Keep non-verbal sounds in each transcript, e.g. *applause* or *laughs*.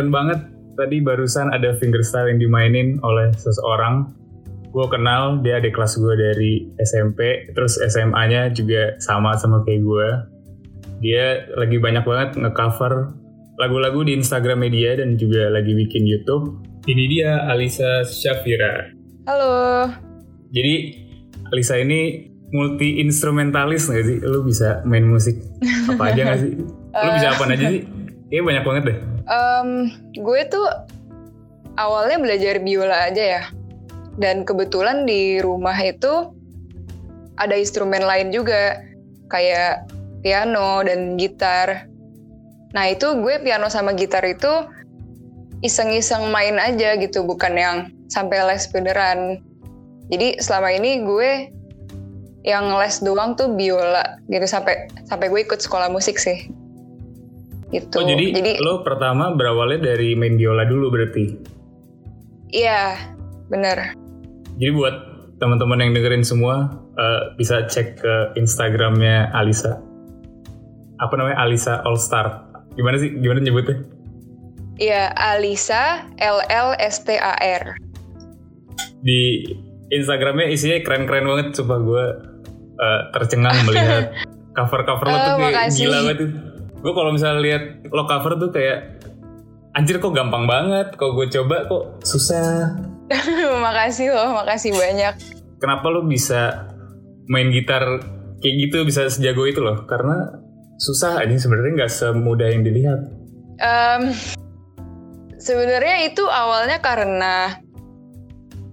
keren banget. Tadi barusan ada fingerstyle yang dimainin oleh seseorang. Gue kenal dia adik kelas gue dari SMP, terus SMA-nya juga sama sama kayak gue. Dia lagi banyak banget ngecover lagu-lagu di Instagram media dan juga lagi bikin YouTube. Ini dia Alisa Syafira. Halo. Jadi Alisa ini multi instrumentalis nggak sih? Lu bisa main musik apa aja nggak sih? *laughs* Lu bisa apa aja sih? Kayaknya banyak banget deh. Um, gue tuh awalnya belajar biola aja ya. Dan kebetulan di rumah itu ada instrumen lain juga. Kayak piano dan gitar. Nah itu gue piano sama gitar itu iseng-iseng main aja gitu. Bukan yang sampai les beneran. Jadi selama ini gue yang les doang tuh biola gitu sampai sampai gue ikut sekolah musik sih gitu. Oh jadi, jadi lo pertama berawalnya dari main biola dulu berarti? Iya bener. Jadi buat teman-teman yang dengerin semua uh, bisa cek ke instagramnya Alisa. Apa namanya? Alisa All Star. Gimana sih? Gimana nyebutnya? Iya, Alisa L L S T A R. Di Instagramnya isinya keren-keren banget, coba gue uh, tercengang melihat *laughs* cover-cover lo tuh oh, kayak makasih. gila banget tuh. Gue kalau misalnya lihat lo cover tuh kayak anjir kok gampang banget, kok gue coba kok susah. *laughs* makasih loh, makasih banyak. Kenapa lo bisa main gitar kayak gitu bisa sejago itu loh? Karena susah aja sebenarnya nggak semudah yang dilihat. Um, sebenarnya itu awalnya karena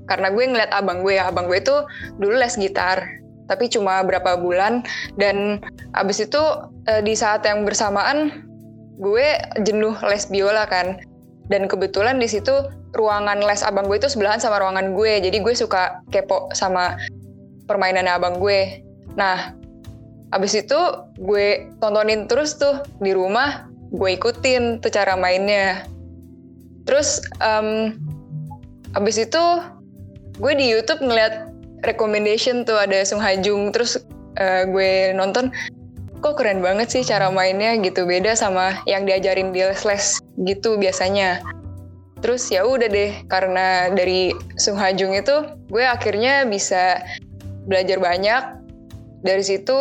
karena gue ngeliat abang gue ya abang gue itu dulu les gitar tapi cuma berapa bulan. Dan abis itu uh, di saat yang bersamaan gue jenuh les biola kan. Dan kebetulan di situ ruangan les abang gue itu sebelahan sama ruangan gue. Jadi gue suka kepo sama permainan abang gue. Nah abis itu gue tontonin terus tuh di rumah gue ikutin tuh cara mainnya. Terus um, abis itu gue di YouTube ngeliat recommendation tuh ada Sung Hajung terus uh, gue nonton kok keren banget sih cara mainnya gitu. Beda sama yang diajarin di les gitu biasanya. Terus ya udah deh karena dari Sung Hajung itu gue akhirnya bisa belajar banyak. Dari situ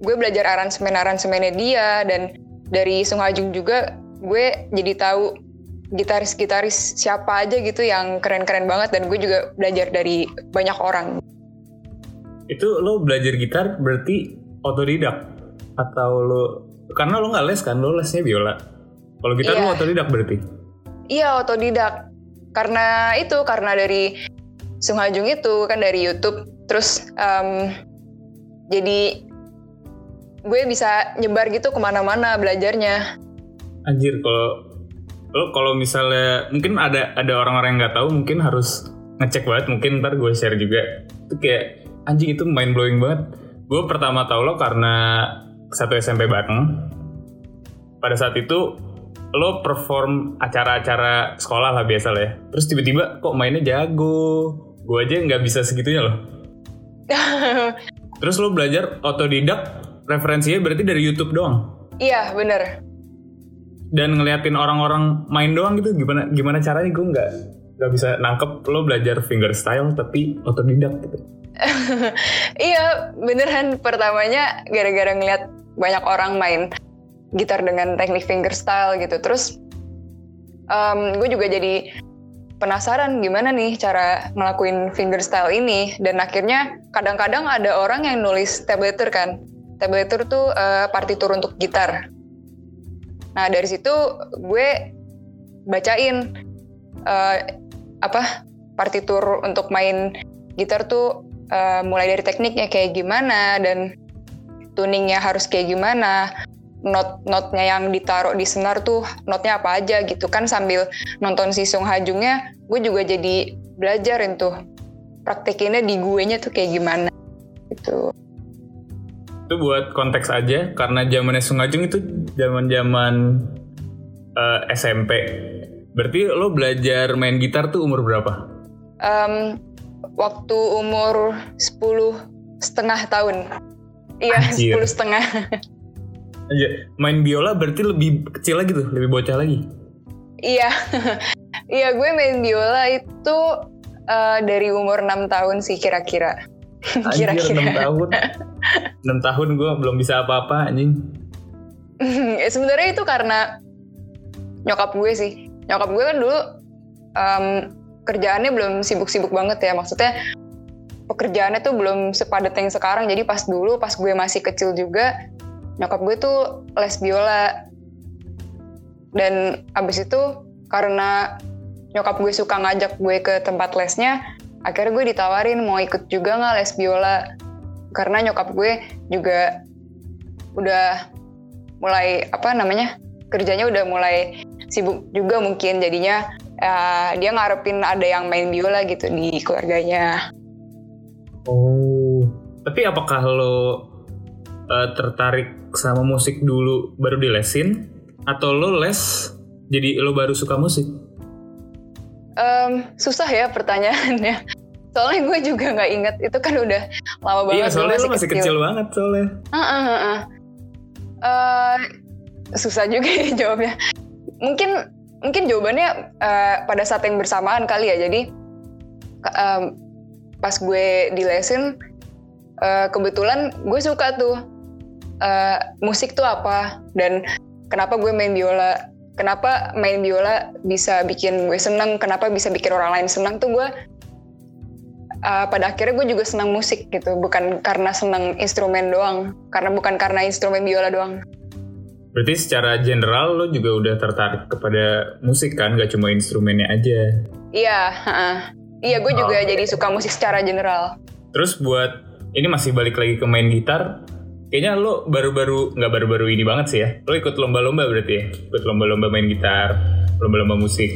gue belajar aransemen aransemennya dia. Dan dari Sung Hajung juga gue jadi tahu gitaris-gitaris siapa aja gitu yang keren-keren banget dan gue juga belajar dari banyak orang. Itu lo belajar gitar berarti otodidak? Atau lo karena lo nggak les kan? Lo lesnya biola. Kalau gitar iya. lo otodidak berarti? Iya otodidak. Karena itu karena dari Sunghajung itu kan dari YouTube. Terus um, jadi gue bisa nyebar gitu ke mana-mana belajarnya. Anjir kalau lo kalau misalnya mungkin ada ada orang-orang yang nggak tahu mungkin harus ngecek banget mungkin ntar gue share juga. Itu kayak anjing itu mind blowing banget. Gue pertama tau lo karena satu SMP bareng. Pada saat itu lo perform acara-acara sekolah lah biasa lah ya. Terus tiba-tiba kok mainnya jago? Gue aja nggak bisa segitunya loh. *laughs* Terus lo belajar otodidak referensinya berarti dari YouTube doang? Iya bener dan ngeliatin orang-orang main doang gitu. Gimana gimana caranya? Gue nggak nggak bisa nangkep. Lo belajar fingerstyle tapi otodidak gitu. *laughs* Iya beneran. Pertamanya gara-gara ngeliat banyak orang main gitar dengan teknik fingerstyle gitu. Terus um, gue juga jadi penasaran gimana nih cara ngelakuin fingerstyle ini. Dan akhirnya kadang-kadang ada orang yang nulis tablature kan. Tablature tuh uh, partitur untuk gitar nah dari situ gue bacain uh, apa partitur untuk main gitar tuh uh, mulai dari tekniknya kayak gimana dan tuningnya harus kayak gimana not-notnya yang ditaruh di senar tuh notnya apa aja gitu. Kan sambil nonton si Sung Hajungnya gue juga jadi belajar itu praktekinnya di gue nya tuh kayak gimana gitu itu buat konteks aja karena zamannya Sung Hajung itu zaman zaman uh, eh, SMP berarti lo belajar main gitar tuh umur berapa? Um, waktu umur 10 setengah tahun. Iya, sepuluh setengah. Aja, main biola berarti lebih kecil lagi tuh, lebih bocah lagi. Iya, *laughs* iya gue main biola itu uh, dari umur 6 tahun sih kira-kira. *laughs* kira-kira. 6 tahun. 6 tahun gue belum bisa apa-apa anjing. *laughs* Sebenarnya itu karena nyokap gue sih. Nyokap gue kan dulu um, kerjaannya belum sibuk-sibuk banget ya. Maksudnya pekerjaannya tuh belum sepadat yang sekarang. Jadi pas dulu, pas gue masih kecil juga, nyokap gue tuh les biola dan abis itu karena nyokap gue suka ngajak gue ke tempat lesnya akhirnya gue ditawarin mau ikut juga nggak les biola karena nyokap gue juga udah mulai apa namanya kerjanya udah mulai sibuk juga mungkin jadinya uh, dia ngarepin ada yang main biola gitu di keluarganya. Oh, tapi apakah lo uh, tertarik sama musik dulu baru dilesin atau lo les jadi lo baru suka musik? Um, susah ya pertanyaannya. Soalnya gue juga nggak inget itu kan udah lama banget. Iya soalnya lo masih kecil. kecil banget soalnya. Uh, uh, uh, uh. Uh, susah juga ya *laughs* jawabnya. Mungkin mungkin jawabannya uh, pada saat yang bersamaan kali ya. Jadi um, pas gue di lesin uh, kebetulan gue suka tuh uh, musik tuh apa dan kenapa gue main biola kenapa main biola bisa bikin gue seneng kenapa bisa bikin orang lain seneng tuh gue uh, pada akhirnya gue juga senang musik gitu bukan karena senang instrumen doang karena bukan karena instrumen biola doang berarti secara general lo juga udah tertarik kepada musik kan gak cuma instrumennya aja iya uh, iya gue juga oh. jadi suka musik secara general terus buat ini masih balik lagi ke main gitar Kayaknya lo baru-baru, nggak baru-baru ini banget sih ya. Lo ikut lomba-lomba berarti ya? Ikut lomba-lomba main gitar, lomba-lomba musik.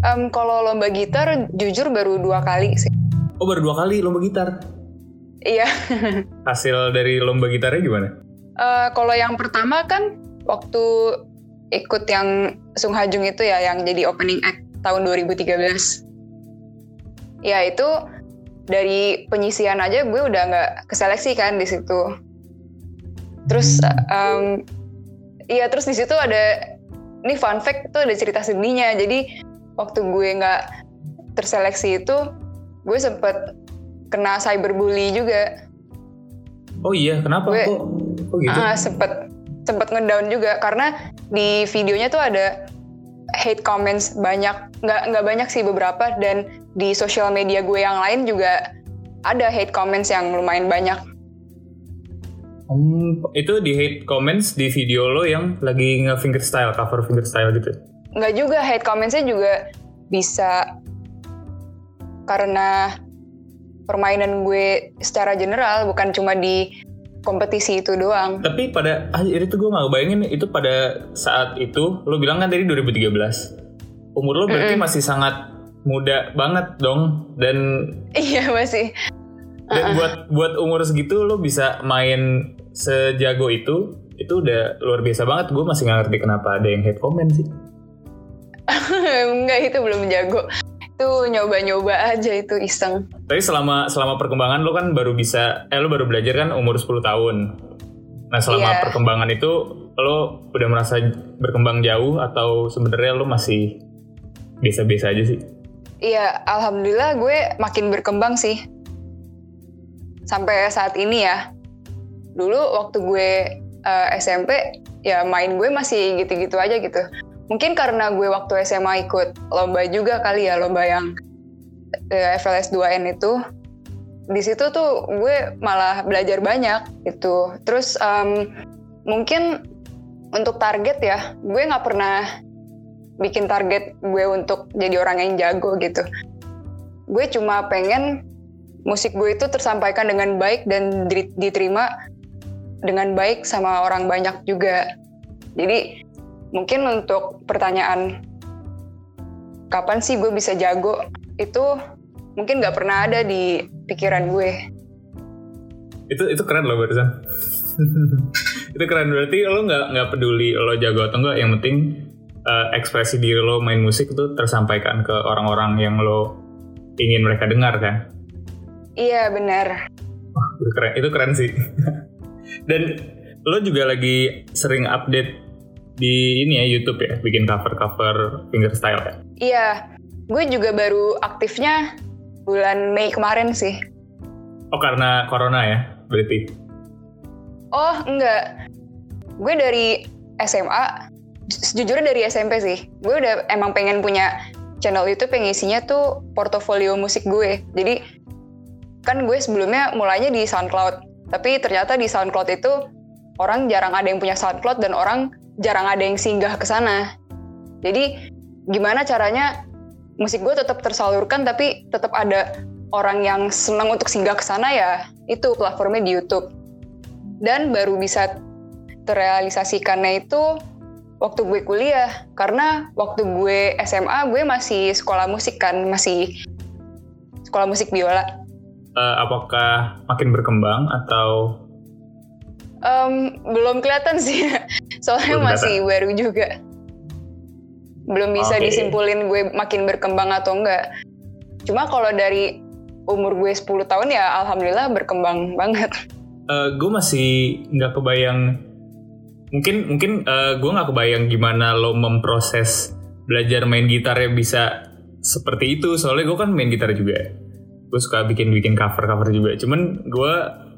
Um, kalau lomba gitar, jujur baru dua kali sih. Oh baru dua kali lomba gitar? Iya. Hasil dari lomba gitarnya gimana? Uh, kalau yang pertama kan waktu ikut yang Sung Hajung itu ya, yang jadi opening act tahun 2013. Ya itu dari penyisian aja gue udah nggak keseleksi kan di situ terus um, iya terus di situ ada ini fun fact itu ada cerita sedihnya jadi waktu gue nggak terseleksi itu gue sempet kena cyberbully juga. Oh iya kenapa? Gue, kok kok gitu? Uh, sempet sempet ngedown juga. Karena di videonya tuh ada hate comments banyak nggak nggak banyak sih beberapa. Dan di sosial media gue yang lain juga ada hate comments yang lumayan banyak. Hmm, itu di hate comments di video lo yang lagi nge fingerstyle, cover fingerstyle gitu? Nggak juga, hate commentsnya juga bisa karena permainan gue secara general, bukan cuma di kompetisi itu doang. Tapi pada akhir itu gue nggak bayangin itu pada saat itu, lo bilang kan tadi 2013. Umur lo berarti mm -mm. masih sangat muda banget dong dan iya masih dan uh -uh. buat buat umur segitu lo bisa main sejago itu, itu udah luar biasa banget. Gue masih nggak ngerti kenapa ada yang hate comment sih. *laughs* Enggak, itu belum jago. Itu nyoba-nyoba aja itu iseng. Tapi selama selama perkembangan lo kan baru bisa, eh lo baru belajar kan umur 10 tahun. Nah selama yeah. perkembangan itu lo udah merasa berkembang jauh atau sebenarnya lo masih biasa-biasa aja sih? Iya, alhamdulillah gue makin berkembang sih sampai saat ini ya dulu waktu gue uh, eh, SMP ya main gue masih gitu-gitu aja gitu mungkin karena gue waktu SMA ikut lomba juga kali ya lomba yang uh, FLS 2N itu. Di situ tuh gue malah belajar banyak itu terus um, mungkin untuk target ya gue nggak pernah bikin target gue untuk jadi orang yang jago gitu. Gue cuma pengen musik gue itu tersampaikan dengan baik dan diterima dengan baik sama orang banyak juga. Jadi mungkin untuk pertanyaan kapan sih gue bisa jago itu mungkin nggak pernah ada di pikiran gue. Itu itu keren loh barusan. *laughs* itu keren berarti lo nggak nggak peduli lo jago atau enggak yang penting uh, ekspresi diri lo main musik itu tersampaikan ke orang-orang yang lo ingin mereka dengar kan Iya benar. Wah, itu keren, itu keren sih. *laughs* Dan lo juga lagi sering update di ini ya YouTube ya, bikin cover-cover fingerstyle ya. Iya, gue juga baru aktifnya bulan Mei kemarin sih. Oh karena corona ya, berarti? Oh enggak, gue dari SMA, sejujurnya dari SMP sih. Gue udah emang pengen punya channel YouTube yang isinya tuh portofolio musik gue. Jadi kan gue sebelumnya mulainya di SoundCloud, tapi ternyata di SoundCloud itu orang jarang ada yang punya SoundCloud dan orang jarang ada yang singgah ke sana. Jadi gimana caranya musik gue tetap tersalurkan tapi tetap ada orang yang senang untuk singgah ke sana ya itu platformnya di YouTube. Dan baru bisa terrealisasikannya itu waktu gue kuliah karena waktu gue SMA gue masih sekolah musik kan masih sekolah musik biola. Uh, apakah makin berkembang atau Um, belum kelihatan sih, soalnya belum masih baru juga. Belum bisa okay. disimpulin gue makin berkembang atau enggak. Cuma kalau dari umur gue 10 tahun ya alhamdulillah berkembang banget. Uh, gue masih nggak kebayang, mungkin mungkin uh, gue nggak kebayang gimana lo memproses belajar main gitar ya bisa seperti itu. Soalnya gue kan main gitar juga. Gue suka bikin-bikin cover-cover juga. Cuman gue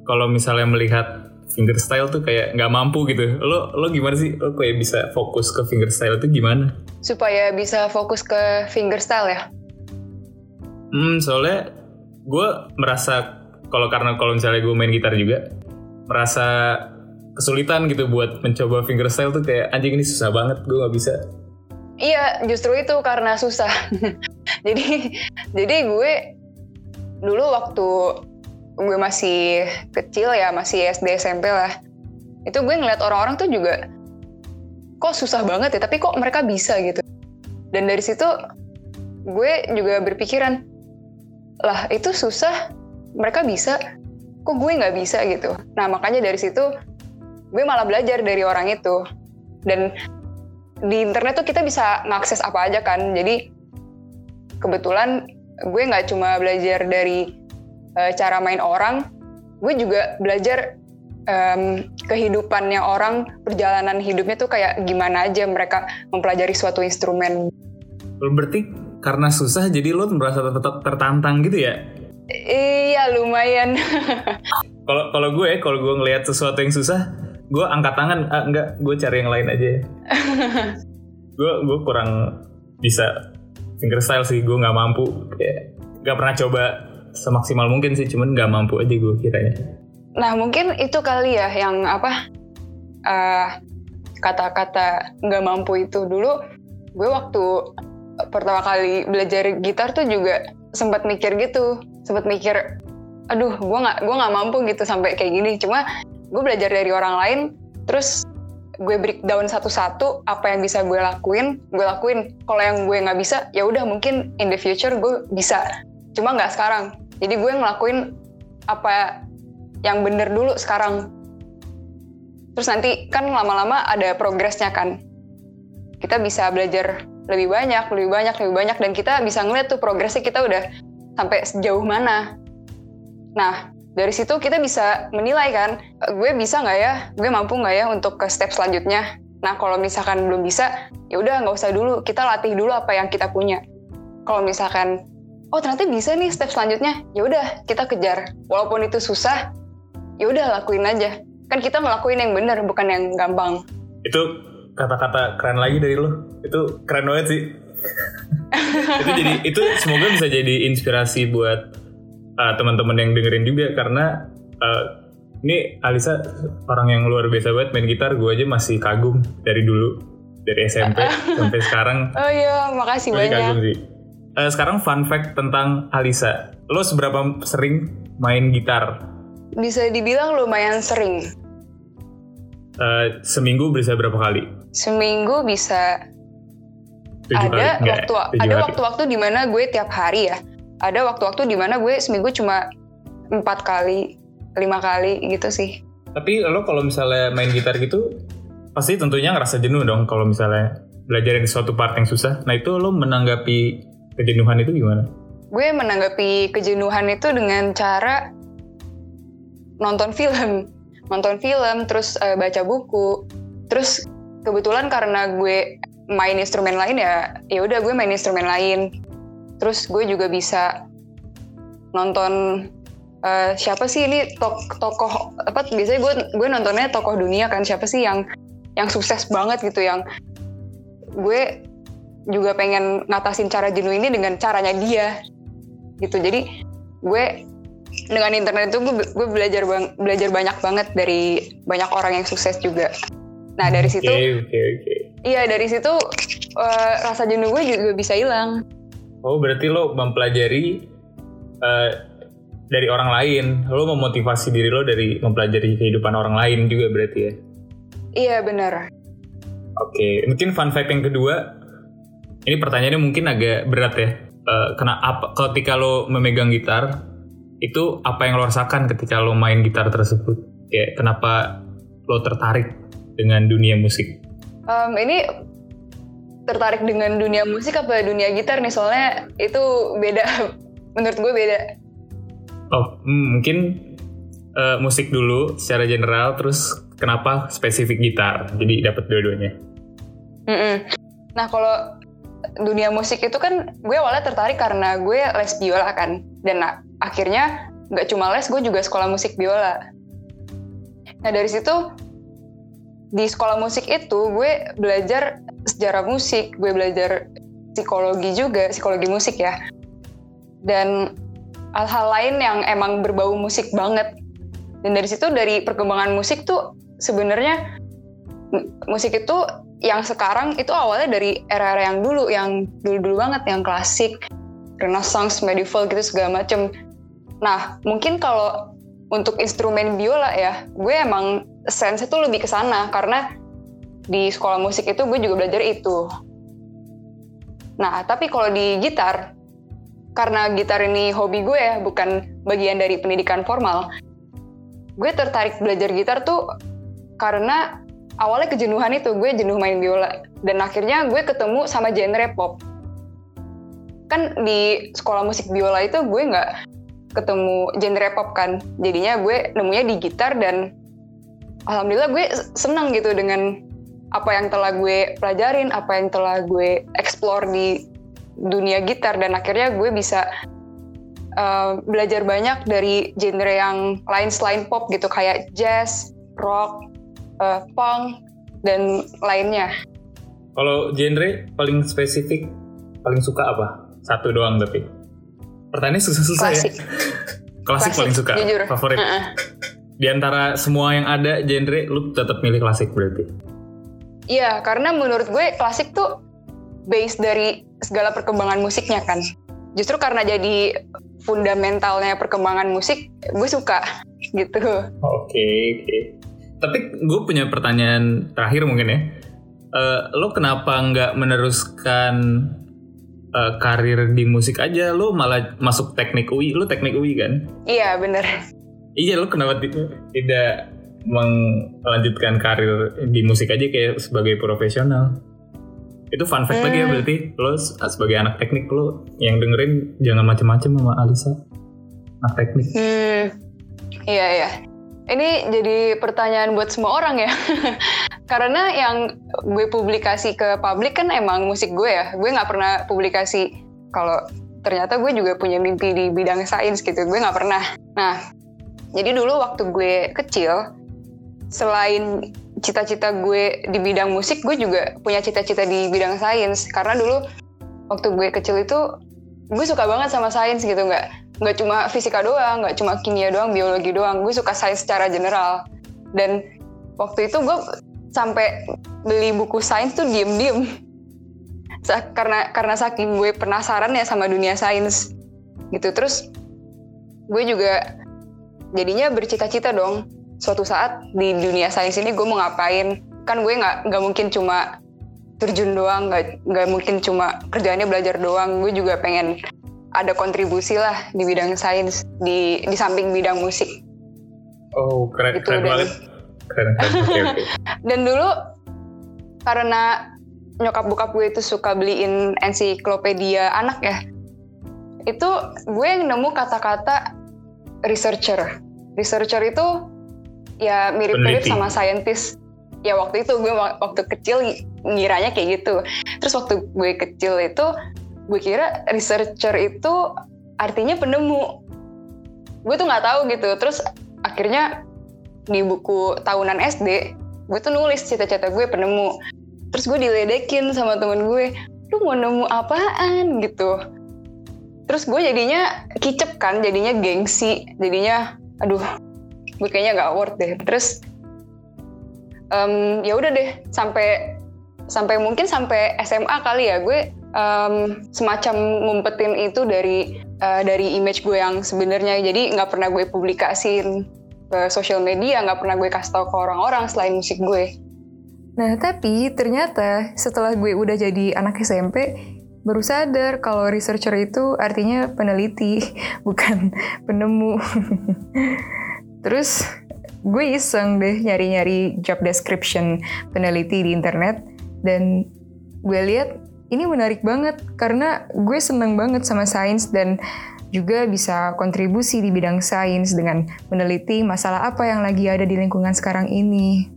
kalau misalnya melihat fingerstyle tuh kayak nggak mampu gitu. Lo lo gimana sih? Lo kayak bisa fokus ke fingerstyle tuh gimana? Supaya bisa fokus ke fingerstyle ya? Hmm, soalnya gue merasa kalau karena kalau misalnya gue main gitar juga merasa kesulitan gitu buat mencoba fingerstyle tuh kayak anjing ini susah banget gue nggak bisa. Iya, justru itu karena susah. *laughs* jadi jadi gue dulu waktu gue masih kecil ya masih SD SMP lah. Itu gue ngeliat orang-orang tuh juga kok susah banget ya tapi kok mereka bisa gitu. Dan dari situ gue juga berpikiran lah itu susah mereka bisa kok gue nggak bisa gitu. Nah makanya dari situ gue malah belajar dari orang itu. Dan di internet tuh kita bisa ngakses apa aja kan jadi kebetulan gue nggak cuma belajar dari uh, cara main orang, gue juga belajar um, kehidupannya orang, perjalanan hidupnya tuh kayak gimana aja mereka mempelajari suatu instrumen. Berarti karena susah jadi lo merasa tetap tertantang gitu ya? Iya lumayan. *laughs* Kalau kalau gue, kalau gue ngelihat sesuatu yang susah, gue angkat tangan, ah, enggak, gue cari yang lain aja. *laughs* gue gue kurang bisa fingerstyle sih, gue nggak mampu, kayak nggak pernah coba semaksimal mungkin sih cuman nggak mampu aja gue kiranya. Nah mungkin itu kali ya yang apa uh, kata-kata nggak mampu itu. Dulu gue waktu pertama kali belajar gitar tuh juga sempat mikir gitu sempat mikir aduh gue nggak gue nggak mampu gitu sampai kayak gini. Cuma gue belajar dari orang lain terus gue breakdown satu-satu apa yang bisa gue lakuin gue lakuin. Kalau yang gue nggak bisa ya udah mungkin in the future gue bisa. Cuma nggak sekarang jadi gue ngelakuin apa yang bener dulu sekarang. Terus nanti kan lama-lama ada progresnya kan. Kita bisa belajar lebih banyak lebih banyak lebih banyak dan kita bisa ngeliat tuh progresnya kita udah sampai sejauh mana. Nah dari situ kita bisa menilai kan gue bisa nggak ya? Gue mampu nggak ya untuk ke step selanjutnya? Nah kalau misalkan belum bisa ya udah nggak usah dulu. Kita latih dulu apa yang kita punya. Kalau misalkan oh ternyata bisa nih step selanjutnya. Ya udah kita kejar. Walaupun itu susah ya udah lakuin aja. Kan kita ngelakuin yang benar bukan yang gampang. Itu kata-kata keren lagi dari lo itu keren banget sih. *laughs* Itu jadi itu semoga bisa jadi inspirasi buat uh, teman-teman yang dengerin juga. Karena uh, ini Alisa orang yang luar biasa banget main gitar. Gue aja masih kagum dari dulu. Dari SMP *laughs* sampai sekarang. Oh iya makasih banyak. kagum sih uh, sekarang fun fact tentang Alisa. Lo seberapa sering main gitar? Bisa dibilang lumayan sering. Uh, seminggu bisa berapa kali? Seminggu bisa Tujuh ada waktu ada waktu-waktu di mana gue tiap hari ya. Ada waktu-waktu di mana gue seminggu cuma empat kali, lima kali gitu sih. Tapi lo kalau misalnya main gitar gitu, pasti tentunya ngerasa jenuh dong kalau misalnya belajar di suatu part yang susah. Nah itu lo menanggapi kejenuhan itu gimana? Gue menanggapi kejenuhan itu dengan cara nonton film, *laughs* nonton film, terus uh, baca buku, terus kebetulan karena gue main instrumen lain ya ya udah gue main instrumen lain. Terus gue juga bisa nonton uh, siapa sih ini tok tokoh apa biasanya gue gue nontonnya tokoh dunia kan siapa sih yang yang sukses banget gitu yang gue juga pengen ngatasin cara jenuh ini dengan caranya dia. Gitu. Jadi gue dengan internet itu gue, gue belajar bang, belajar banyak banget dari banyak orang yang sukses juga. Nah dari situ okay, okay, okay. iya dari situ uh, rasa jenuh gue juga bisa hilang. Oh berarti lo mempelajari uh, dari orang lain. Lo memotivasi diri lo dari mempelajari kehidupan orang lain juga berarti ya? Iya benar. Oke okay. mungkin fun fact yang kedua ini pertanyaannya mungkin agak berat ya. Uh, kena apa ketika lo memegang gitar itu apa yang lo rasakan ketika lo main gitar tersebut? Kayak kenapa lo tertarik dengan dunia musik? Um, ini tertarik dengan dunia musik apa dunia gitar nih? Soalnya itu beda. *laughs* Menurut gue beda. Oh hmm, mungkin uh, musik dulu secara general terus kenapa spesifik gitar? Jadi dapat dua-duanya. Mm -mm. nah kalau dunia musik itu kan gue awalnya tertarik karena gue les biola kan. Dan akhirnya nggak cuma les gue juga sekolah musik biola. Nah dari situ di sekolah musik itu gue belajar sejarah musik gue belajar psikologi juga psikologi musik ya. Dan hal-hal lain yang emang berbau musik banget. Dan dari situ dari perkembangan musik tuh sebenarnya musik itu yang sekarang itu awalnya dari era-era yang dulu yang dulu-dulu banget yang klasik renaissance medieval gitu segala macem Nah, mungkin kalau untuk instrumen biola ya, gue emang sense itu lebih ke sana karena di sekolah musik itu gue juga belajar itu. Nah, tapi kalau di gitar, karena gitar ini hobi gue ya, bukan bagian dari pendidikan formal, gue tertarik belajar gitar tuh karena awalnya kejenuhan itu, gue jenuh main biola. Dan akhirnya gue ketemu sama genre pop. Kan di sekolah musik biola itu gue nggak ketemu genre pop kan jadinya gue nemunya di gitar dan alhamdulillah gue seneng gitu dengan apa yang telah gue pelajarin apa yang telah gue explore di dunia gitar dan akhirnya gue bisa uh, belajar banyak dari genre yang lain selain pop gitu kayak jazz, rock, uh, punk dan lainnya. Kalau genre paling spesifik paling suka apa? Satu doang tapi. Pertanyaan susah-susah ya. Klasik. *laughs* klasik paling suka. Jujur. Favorit. Uh -uh. Di antara semua yang ada genre, lu tetap milih klasik berarti? Iya, karena menurut gue klasik tuh base dari segala perkembangan musiknya kan. Justru karena jadi fundamentalnya perkembangan musik, gue suka *laughs* gitu. Oke, okay, oke. Okay. Tapi gue punya pertanyaan terakhir mungkin ya. Uh, lo kenapa nggak meneruskan uh, karir di musik aja lo malah masuk teknik UI lo teknik UI kan iya bener iya lo kenapa tidak melanjutkan karir di musik aja kayak sebagai profesional itu fun fact hmm. lagi ya hmm. berarti lo sebagai anak teknik lo yang dengerin jangan macem-macem sama Alisa anak teknik hmm. iya iya ini jadi pertanyaan buat semua orang ya. *laughs* Karena yang gue publikasi ke publik kan emang musik gue ya. Gue nggak pernah publikasi. Kalau ternyata gue juga punya mimpi di bidang sains gitu. Gue nggak pernah. Nah jadi dulu waktu gue kecil selain cita-cita gue di bidang musik gue juga punya cita-cita di bidang sains. Karena dulu waktu gue kecil itu gue suka banget sama sains gitu nggak nggak cuma fisika doang nggak cuma kimia doang biologi doang. Gue suka sains secara general. Dan waktu itu gue sampai beli buku sains tuh diem-diem. Karena karena saking gue penasaran ya sama dunia sains. Gitu terus gue juga jadinya bercita-cita dong. Suatu saat di dunia sains ini gue mau ngapain? Kan gue nggak nggak mungkin cuma terjun doang nggak nggak mungkin cuma kerjaannya belajar doang. Gue juga pengen ada kontribusi lah di bidang sains di di samping bidang musik. Oh keren gitu, keren banget. Keren, keren. Okay, okay. *laughs* dan dulu karena nyokap bokap gue itu suka beliin ensiklopedia anak ya itu gue yang nemu kata-kata researcher. Researcher itu ya mirip-mirip sama scientist ya waktu itu gue waktu kecil ngiranya kayak gitu. Terus waktu gue kecil itu gue kira researcher itu artinya penemu. Gue tuh nggak tahu gitu. Terus akhirnya di buku tahunan SD gue tuh nulis cita-cita gue penemu. Terus gue diledekin sama temen gue lu mau nemu apaan? gitu. Terus gue jadinya kicep kan jadinya gengsi. Jadinya aduh gue kayaknya gak worth deh. Terus um, ya udah deh sampai sampai mungkin sampai SMA kali ya. Gue um, semacam ngumpetin itu dari uh, dari image gue yang sebenarnya. Jadi nggak pernah gue publikasin ke sosial media nggak pernah gue kasih tau ke orang-orang selain musik gue. Nah tapi ternyata setelah gue udah jadi anak SMP baru sadar kalau researcher itu artinya peneliti *laughs* bukan penemu. *laughs* Terus gue iseng deh nyari-nyari job description peneliti di internet dan gue lihat ini menarik banget karena gue seneng banget sama sains dan juga bisa kontribusi di bidang sains dengan meneliti masalah apa yang lagi ada di lingkungan sekarang ini.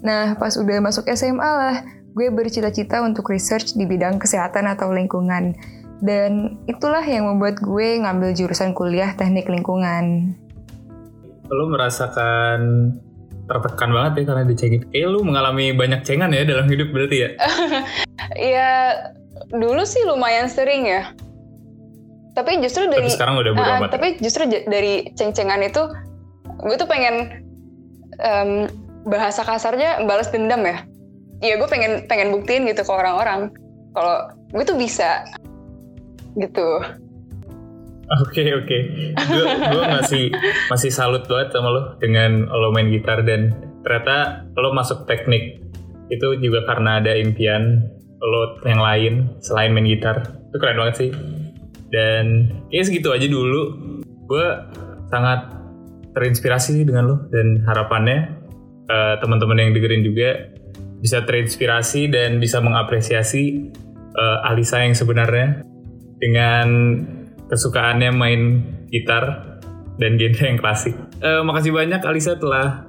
Nah, pas udah masuk SMA lah, gue bercita-cita untuk research di bidang kesehatan atau lingkungan. Dan itulah yang membuat gue ngambil jurusan kuliah teknik lingkungan lo merasakan tertekan banget ya karena dicengin. Kayak lu mengalami banyak cengan ya dalam hidup berarti ya? *laughs* Iya, dulu sih lumayan sering ya. Tapi justru dari tapi sekarang udah uh, Tapi justru dari ceng-cengan itu gue tuh pengen um, bahasa kasarnya balas dendam ya. Iya, gue pengen pengen buktiin gitu ke orang-orang kalau gue tuh bisa gitu. Oke okay, oke, okay. gue masih masih salut banget sama lo dengan lo main gitar dan ternyata lo masuk teknik itu juga karena ada impian lo yang lain selain main gitar. Itu keren banget sih. Dan ya segitu aja dulu. Gue sangat terinspirasi sih dengan lo dan harapannya uh, teman-teman yang dengerin juga bisa terinspirasi dan bisa mengapresiasi uh, Alisa yang sebenarnya dengan kesukaannya main gitar dan genre yang klasik. Uh, makasih banyak Alisa telah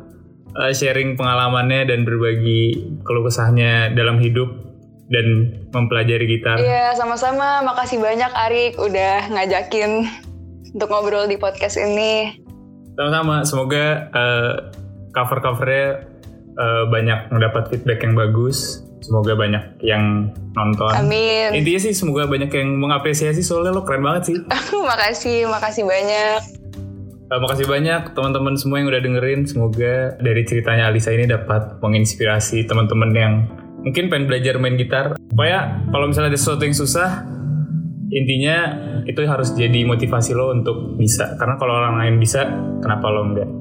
uh, sharing pengalamannya dan berbagi keluh kesahnya dalam hidup dan mempelajari gitar. Iya, sama-sama. Makasih banyak Arik udah ngajakin untuk ngobrol di podcast ini. Sama-sama. Semoga uh, cover-covernya uh, banyak mendapat feedback yang bagus semoga banyak yang nonton. Amin. Intinya sih semoga banyak yang mengapresiasi soalnya lo keren banget sih. *laughs* makasih, makasih banyak. Uh, makasih banyak teman-teman semua yang udah dengerin. Semoga dari ceritanya Alisa ini dapat menginspirasi teman-teman yang mungkin pengen belajar main gitar. Supaya kalau misalnya ada sesuatu yang susah, intinya itu harus jadi motivasi lo untuk bisa. Karena kalau orang lain bisa, kenapa lo enggak?